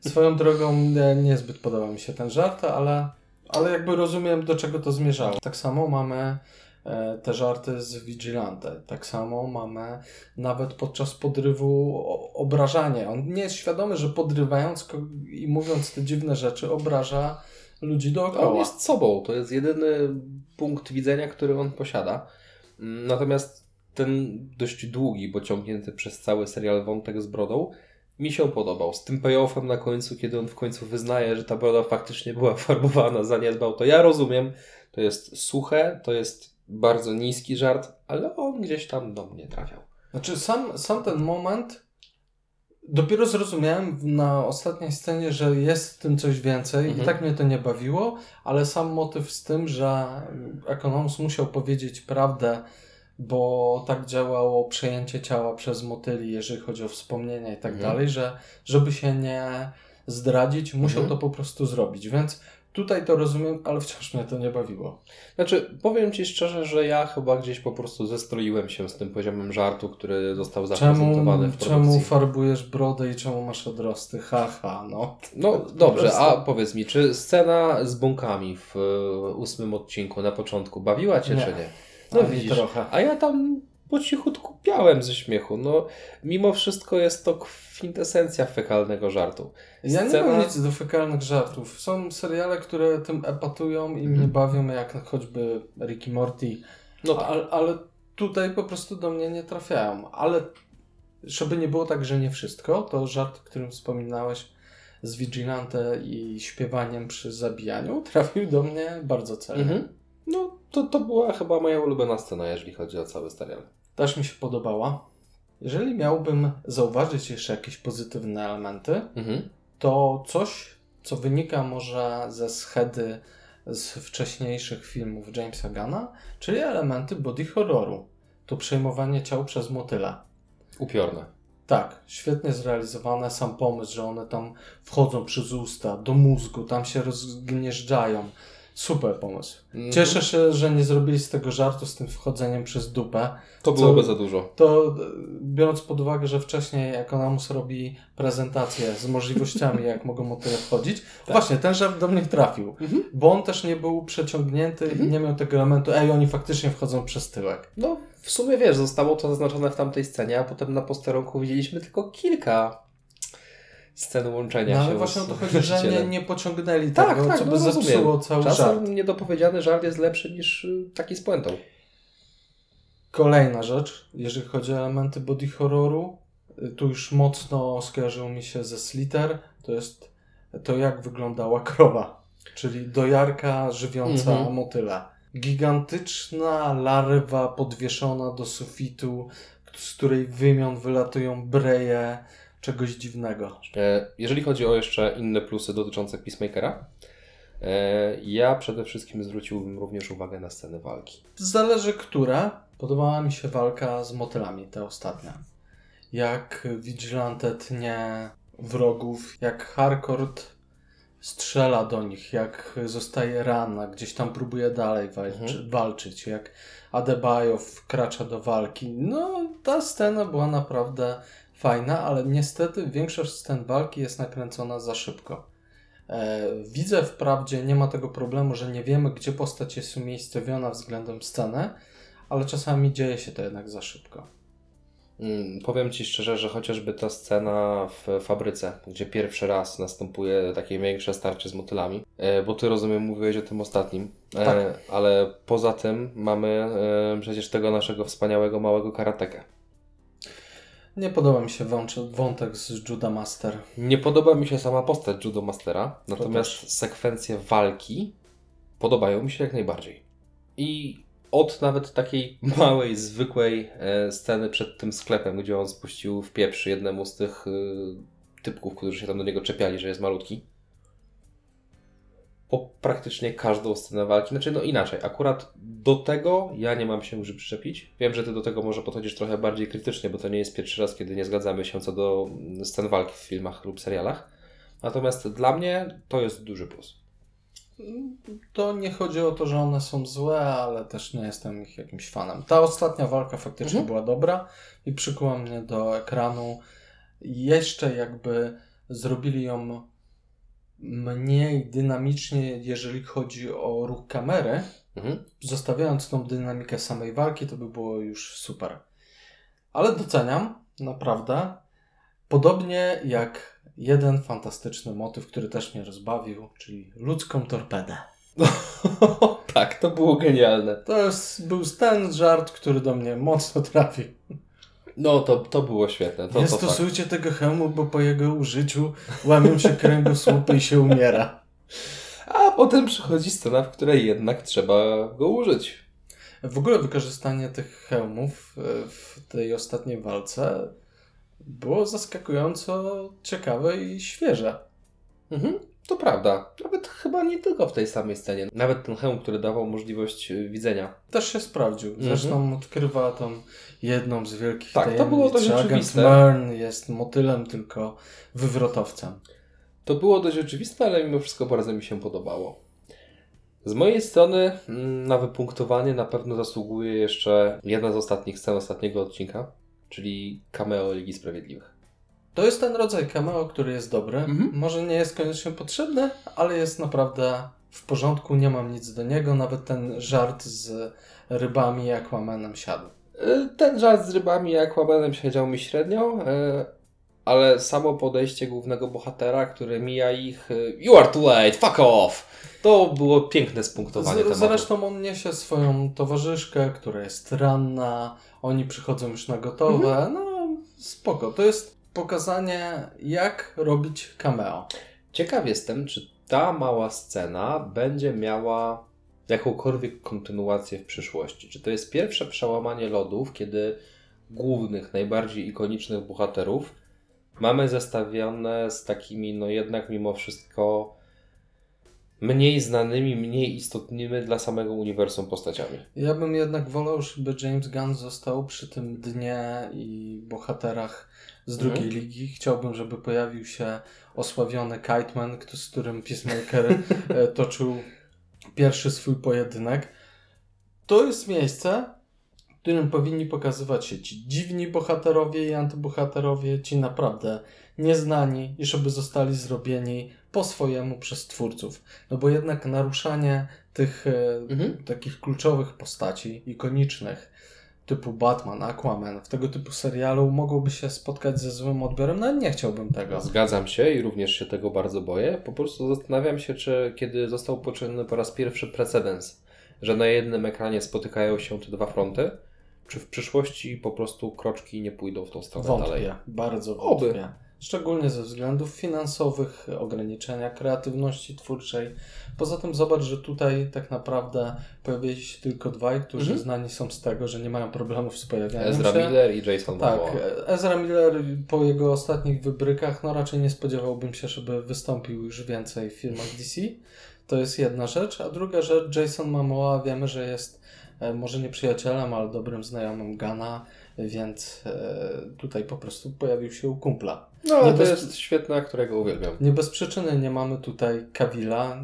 Swoją drogą nie, niezbyt podoba mi się ten żart, ale, ale jakby rozumiem, do czego to zmierzało. Tak samo mamy e, te żarty z Vigilante. Tak samo mamy nawet podczas podrywu obrażanie. On nie jest świadomy, że podrywając i mówiąc te dziwne rzeczy obraża ludzi On dookoła. jest sobą, to jest jedyny punkt widzenia, który on posiada. Natomiast ten dość długi, bo ciągnięty przez cały serial wątek z brodą mi się podobał. Z tym payoffem na końcu, kiedy on w końcu wyznaje, że ta broda faktycznie była farbowana, zaniedbał, to ja rozumiem. To jest suche, to jest bardzo niski żart, ale on gdzieś tam do mnie trafiał. Znaczy sam, sam ten moment dopiero zrozumiałem na ostatniej scenie, że jest w tym coś więcej Mhm. i tak mnie to nie bawiło, ale sam motyw z tym, że Economus musiał powiedzieć prawdę, bo tak działało przejęcie ciała przez motyli, jeżeli chodzi o wspomnienia i tak Mhm. dalej, że żeby się nie zdradzić, musiał Mhm. to po prostu zrobić, więc tutaj to rozumiem, ale wciąż mnie to nie bawiło. Znaczy, powiem Ci szczerze, że ja chyba gdzieś po prostu zestroiłem się z tym poziomem żartu, który został zaprezentowany Czemu, w produkcji. czemu farbujesz brodę i czemu masz odrosty? Haha, no. No Po dobrze, a powiedz mi, czy scena z bąkami w e, ósmym odcinku na początku bawiła Cię, Nie. czy nie? No No widzisz, trochę. a ja tam po cichutku piałem ze śmiechu. No, mimo wszystko jest to kwintesencja fekalnego żartu. Ja nie Scena- mam nic do fekalnych żartów. Są seriale, które tym epatują i mnie bawią, jak choćby Ricky Morty, No tak. ale, ale tutaj po prostu do mnie nie trafiają. Ale żeby nie było tak, że nie wszystko, to żart, o którym wspominałeś z Vigilante i śpiewaniem przy zabijaniu trafił do mnie bardzo celnie. Mhm. No, to, to była chyba moja ulubiona scena, jeżeli chodzi o cały serial. Też mi się podobała. Jeżeli miałbym zauważyć jeszcze jakieś pozytywne elementy, Mhm. to coś, co wynika może ze schedy z wcześniejszych filmów Jamesa Gana, czyli elementy body horroru. To przejmowanie ciał przez motyle. Upiorne. Tak, świetnie zrealizowane, sam pomysł, że one tam wchodzą przez usta, do mózgu, tam się rozgnieżdżają. Super pomysł. Mhm. Cieszę się, że nie zrobili z tego żartu z tym wchodzeniem przez dupę. To Co- byłoby za dużo. To e, biorąc pod uwagę, że wcześniej Economus robi prezentację z możliwościami, jak mogą motyle wchodzić, właśnie ten żart do mnie trafił, Mhm. bo on też nie był przeciągnięty i nie miał tego elementu, ej, oni faktycznie wchodzą przez tyłek. No, w sumie wiesz, zostało to zaznaczone w tamtej scenie, a potem na posterunku widzieliśmy tylko kilka scen łączenia No się. ale właśnie o to chodzi, że nie, nie pociągnęli Tak, tego, tak, co no by rozumiem. zepsuło cały żart. Czasem niedopowiedziany żart jest lepszy niż y, taki z puentą. Kolejna rzecz, jeżeli chodzi o elementy body horroru, y, tu już mocno skojarzyło mi się ze Slither, to jest to jak wyglądała krowa, czyli dojarka żywiąca Mhm. motyla. Gigantyczna larwa podwieszona do sufitu, z której wymion wylatują breje czegoś dziwnego. E, Jeżeli chodzi o jeszcze inne plusy dotyczące Peacemakera, e, ja przede wszystkim zwróciłbym również uwagę na sceny walki. Zależy które. Podobała mi się walka z motylami, te ostatnie. Jak Vigilante tnie wrogów, jak Harcourt strzela do nich, jak zostaje rana, gdzieś tam próbuje dalej walczy, Mhm. walczyć, jak Adebayo wkracza do walki. No, ta scena była naprawdę fajna, ale niestety większość scen walki jest nakręcona za szybko. E, widzę wprawdzie, nie ma tego problemu, że nie wiemy, gdzie postać jest umiejscowiona względem sceny, ale czasami dzieje się to jednak za szybko. Mm, Powiem Ci szczerze, że chociażby ta scena w fabryce, gdzie pierwszy raz następuje takie większe starcie z motylami, e, bo Ty rozumiem, mówiłeś o tym ostatnim, e, Tak. ale poza tym mamy e, przecież tego naszego wspaniałego małego karatekę. Nie podoba mi się wątek z Judah Master. Nie podoba mi się sama postać Judo Mastera, natomiast sekwencje walki podobają mi się jak najbardziej. I od nawet takiej małej, zwykłej e, sceny przed tym sklepem, gdzie on spuścił w pieprz jednemu z tych e, typków, którzy się tam do niego czepiali, że jest malutki. Po praktycznie każdą scenę walki, znaczy no inaczej, akurat do tego ja nie mam się już przyczepić. Wiem, że ty do tego może podchodzisz trochę bardziej krytycznie, bo to nie jest pierwszy raz, kiedy nie zgadzamy się co do scen walki w filmach lub serialach. Natomiast dla mnie to jest duży plus. To nie chodzi o to, że one są złe, ale też nie jestem ich jakimś fanem. Ta ostatnia walka faktycznie Mhm. była dobra i przykuła mnie do ekranu. Jeszcze jakby zrobili ją mniej dynamicznie, jeżeli chodzi o ruch kamery, Mhm. zostawiając tą dynamikę samej walki, to by było już super. Ale doceniam, naprawdę. Podobnie jak jeden fantastyczny motyw, który też mnie rozbawił, czyli ludzką torpedę. tak, to było genialne. To jest, był ten żart, który do mnie mocno trafił. No, to, to było świetne. To, Nie to stosujcie tego hełmu, bo po jego użyciu łamią się kręgosłupy i się umiera. A potem przychodzi scena, w której jednak trzeba go użyć. W ogóle wykorzystanie tych hełmów e, w tej ostatniej walce było zaskakująco ciekawe i świeże. Mhm, to prawda. Nawet chyba nie tylko w tej samej scenie. Nawet ten hełm, który dawał możliwość y, widzenia. Też się sprawdził. Mhm. Zresztą odkrywa tą jedną z wielkich Tak, to tajemnic, było dość agent oczywiste. Mern jest motylem, tylko wywrotowcem. To było dość oczywiste, ale mimo wszystko bardzo mi się podobało. Z mojej strony mm, na wypunktowanie na pewno zasługuje jeszcze jedna z ostatnich scen ostatniego odcinka, czyli cameo Ligi Sprawiedliwych. To jest ten rodzaj cameo, który jest dobry. Mhm. Może nie jest koniecznie potrzebny, ale jest naprawdę w porządku, nie mam nic do niego. Nawet ten żart z rybami i Aquamanem siadł. Y, Ten żart z rybami i Aquamanem siedział mi średnio, y, ale samo podejście głównego bohatera, który mija ich y, You are too late, fuck off! To było piękne spunktowanie Z, tematu. zresztą on niesie swoją towarzyszkę, która jest ranna, oni przychodzą już na gotowe. Mhm. No, spoko. To jest pokazanie, jak robić cameo. Ciekaw jestem, czy ta mała scena będzie miała jakąkolwiek kontynuację w przyszłości. Czy to jest pierwsze przełamanie lodów, kiedy głównych, najbardziej ikonicznych bohaterów mamy zestawione z takimi, no jednak mimo wszystko mniej znanymi, mniej istotnymi dla samego uniwersum postaciami. Ja bym jednak wolał, żeby James Gunn został przy tym dnie i bohaterach z drugiej Mhm. ligi. Chciałbym, żeby pojawił się osławiony Kiteman, z którym Peacemaker e, toczył pierwszy swój pojedynek. To jest miejsce, w którym powinni pokazywać się ci dziwni bohaterowie i antybohaterowie, ci naprawdę nieznani i żeby zostali zrobieni po swojemu przez twórców. No bo jednak naruszanie tych e, Mhm. takich kluczowych postaci, ikonicznych, typu Batman, Aquaman, w tego typu serialu mogłoby się spotkać ze złym odbiorem, no nie chciałbym tego. Zgadzam się i również się tego bardzo boję. Po prostu zastanawiam się, czy kiedy został poczyniony po raz pierwszy precedens, że na jednym ekranie spotykają się te dwa fronty, czy w przyszłości po prostu kroczki nie pójdą w tą stronę Wątpię, dalej. bardzo Oby. Szczególnie ze względów finansowych, ograniczenia kreatywności twórczej. Poza tym zobacz, że tutaj tak naprawdę pojawili się tylko dwaj, którzy Mhm. znani są z tego, że nie mają problemów z pojawianiem Ezra się. Miller i Jason Tak, Momoa. Ezra Miller po jego ostatnich wybrykach, no raczej nie spodziewałbym się, żeby wystąpił już więcej w filmach DC. To jest jedna rzecz. A druga rzecz, Jason Momoa wiemy, że jest e, może nie przyjacielem, ale dobrym znajomym Gana, więc e, tutaj po prostu pojawił się u kumpla. No, ale to bez- jest świetne, którego uwielbiam. Nie bez przyczyny nie mamy tutaj Kawila,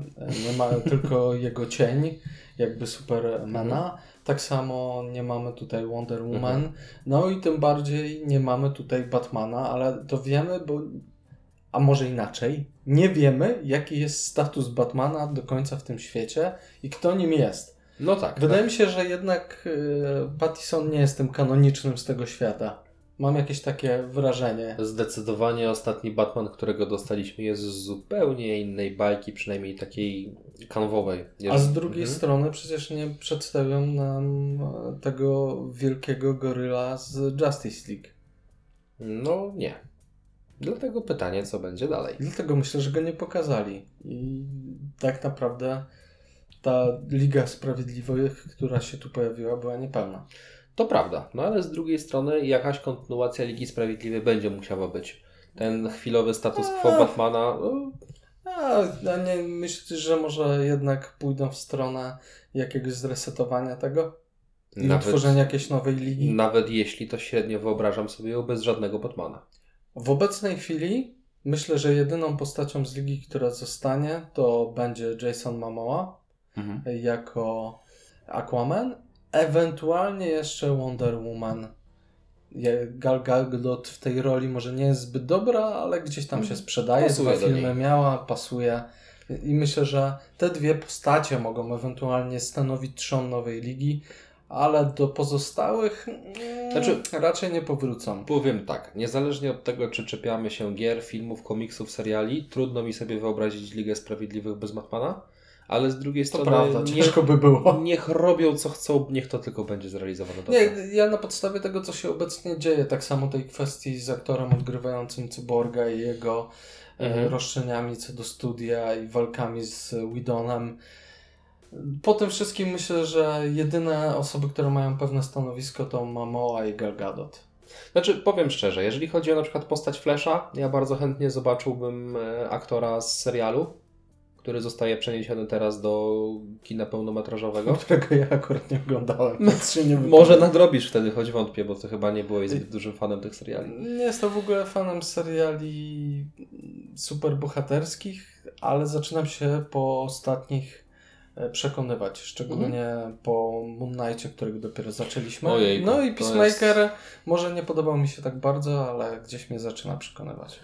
nie ma tylko jego cień, jakby Supermana. Tak samo nie mamy tutaj Wonder Woman. Mhm. No i tym bardziej nie mamy tutaj Batmana, ale to wiemy, bo. A może inaczej, nie wiemy, jaki jest status Batmana do końca w tym świecie i kto nim jest. No tak. Wydaje mi się, że jednak y, Pattison nie jest tym kanonicznym z tego świata. Mam jakieś takie wrażenie. Zdecydowanie ostatni Batman, którego dostaliśmy, jest z zupełnie innej bajki, przynajmniej takiej kanwowej. A z drugiej Mhm. strony przecież nie przedstawią nam e, tego wielkiego goryla z Justice League. No nie. Dlatego pytanie, co będzie dalej. Dlatego myślę, że go nie pokazali. I tak naprawdę ta Liga Sprawiedliwych, która się tu pojawiła, była niepełna. To prawda, no ale z drugiej strony jakaś kontynuacja Ligi Sprawiedliwej będzie musiała być. Ten chwilowy status quo. Batmana, no, A, a nie myślisz, że może jednak pójdą w stronę jakiegoś zresetowania tego? I nawet, utworzenia jakiejś nowej ligi? nawet jeśli to średnio wyobrażam sobie ją bez żadnego Batmana. W obecnej chwili myślę, że jedyną postacią z ligi, która zostanie, to będzie Jason Momoa jako Aquaman, ewentualnie jeszcze Wonder Woman. Gal Gadot w tej roli może nie jest zbyt dobra, ale gdzieś tam się sprzedaje, Pasuje dwa filmy miała, pasuje. I myślę, że te dwie postacie mogą ewentualnie stanowić trzon nowej ligi, ale do pozostałych mm, Znaczy- raczej nie powrócą. Powiem tak, niezależnie od tego, czy czepiamy się gier, filmów, komiksów, seriali, trudno mi sobie wyobrazić Ligę Sprawiedliwych bez Batmana, ale z drugiej To strony prawda, niech, ciężko by było. niech robią co chcą, niech to tylko będzie zrealizowane Nie, dobrze. ja na podstawie tego, co się obecnie dzieje, tak samo tej kwestii z aktorem odgrywającym Cyborga i jego e, Mhm. roszczeniami co do studia i walkami z Widonem. Po tym wszystkim myślę, że jedyne osoby, które mają pewne stanowisko to Mamoa i Gal Gadot. Znaczy, powiem szczerze, jeżeli chodzi o na przykład postać Flasha, ja bardzo chętnie zobaczyłbym e, aktora z serialu, który zostaje przeniesiony teraz do kina pełnometrażowego. Którego ja akurat nie oglądałem, więc się nie Może nadrobisz wtedy, choć wątpię, bo ty chyba nie byłeś zbyt dużym fanem tych seriali. Nie jestem w ogóle fanem seriali superbohaterskich, ale zaczynam się po ostatnich e, przekonywać, szczególnie po Moon Knightie, którego dopiero zaczęliśmy. Ojejku, no i to Peacemaker może nie podobał mi się tak bardzo, ale gdzieś mnie zaczyna przekonywać.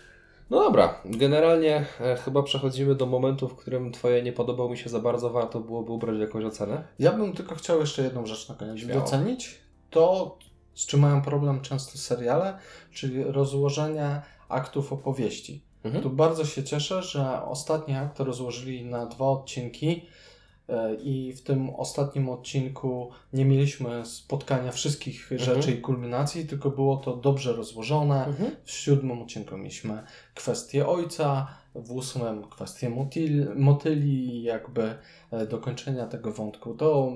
No dobra, generalnie e, chyba przechodzimy do momentu, w którym twoje nie podobał mi się za bardzo, warto byłoby ubrać jakąś ocenę. Ja bym tylko chciał jeszcze jedną rzecz na koniec Śmiało. docenić. To, z czym mają problem często seriale, czyli rozłożenie aktów opowieści. Mhm. Tu bardzo się cieszę, że ostatni akt rozłożyli na dwa odcinki i w tym ostatnim odcinku nie mieliśmy spotkania wszystkich Mhm. rzeczy i kulminacji, tylko było to dobrze rozłożone. Mhm. W siódmym odcinku mieliśmy kwestię ojca, w ósmym kwestię motyli, motyli jakby e, dokończenia tego wątku. To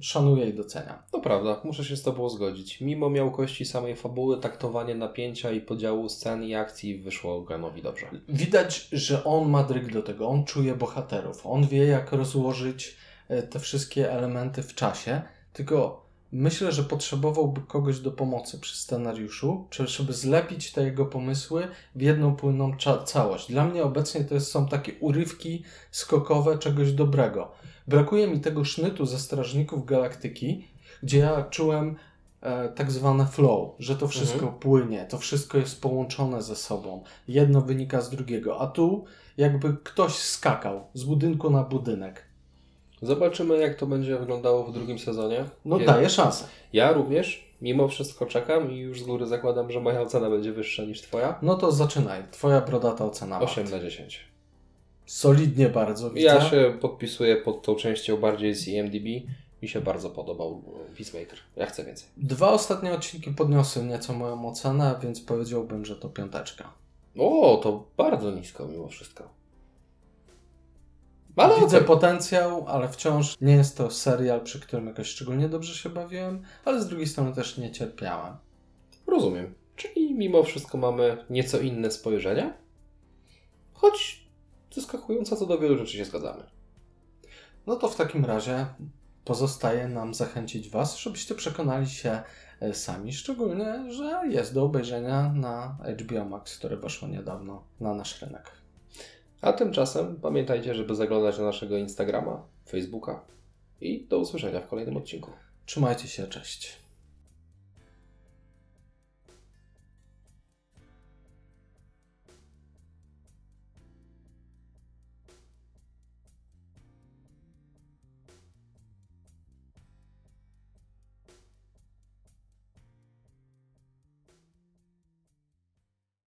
szanuję i doceniam. To prawda, muszę się z Tobą zgodzić. Mimo miałkości samej fabuły, taktowanie napięcia i podziału scen i akcji wyszło Ganowi dobrze. Widać, że on ma dryg do tego, on czuje bohaterów, on wie jak rozłożyć e, te wszystkie elementy w czasie, tylko myślę, że potrzebowałby kogoś do pomocy przy scenariuszu, czy- żeby zlepić te jego pomysły w jedną płynną całość. Dla mnie obecnie to jest, są takie urywki skokowe czegoś dobrego. Brakuje mi tego sznytu ze Strażników Galaktyki, gdzie ja czułem e, tak zwane flow, że to wszystko płynie, to wszystko jest połączone ze sobą. Jedno wynika z drugiego, a tu jakby ktoś skakał z budynku na budynek. Zobaczymy, jak to będzie wyglądało w drugim sezonie. No Ja- daje szansę. Ja również, mimo wszystko czekam i już z góry zakładam, że moja ocena będzie wyższa niż Twoja. No to zaczynaj. Twoja brodata ocena. 8 na 10. Solidnie bardzo widzę. Ja się podpisuję pod tą częścią bardziej z IMDb. Mi się bardzo podobał Peacemaker. Ja chcę więcej. Dwa ostatnie odcinki podniosły nieco moją ocenę, więc powiedziałbym, że to piąteczka. O, to bardzo nisko mimo wszystko. Ale Widzę okej. potencjał, ale wciąż nie jest to serial, przy którym jakoś szczególnie dobrze się bawiłem, ale z drugiej strony też nie cierpiałem. Rozumiem. Czyli mimo wszystko mamy nieco inne spojrzenie, choć zaskakująco co do wielu rzeczy się zgadzamy. No to w takim razie pozostaje nam zachęcić Was, żebyście przekonali się e, sami, szczególnie, że jest do obejrzenia na HBO Max, które weszło niedawno na nasz rynek. A tymczasem pamiętajcie, żeby zaglądać na naszego Instagrama, Facebooka i do usłyszenia w kolejnym odcinku. Trzymajcie się, cześć.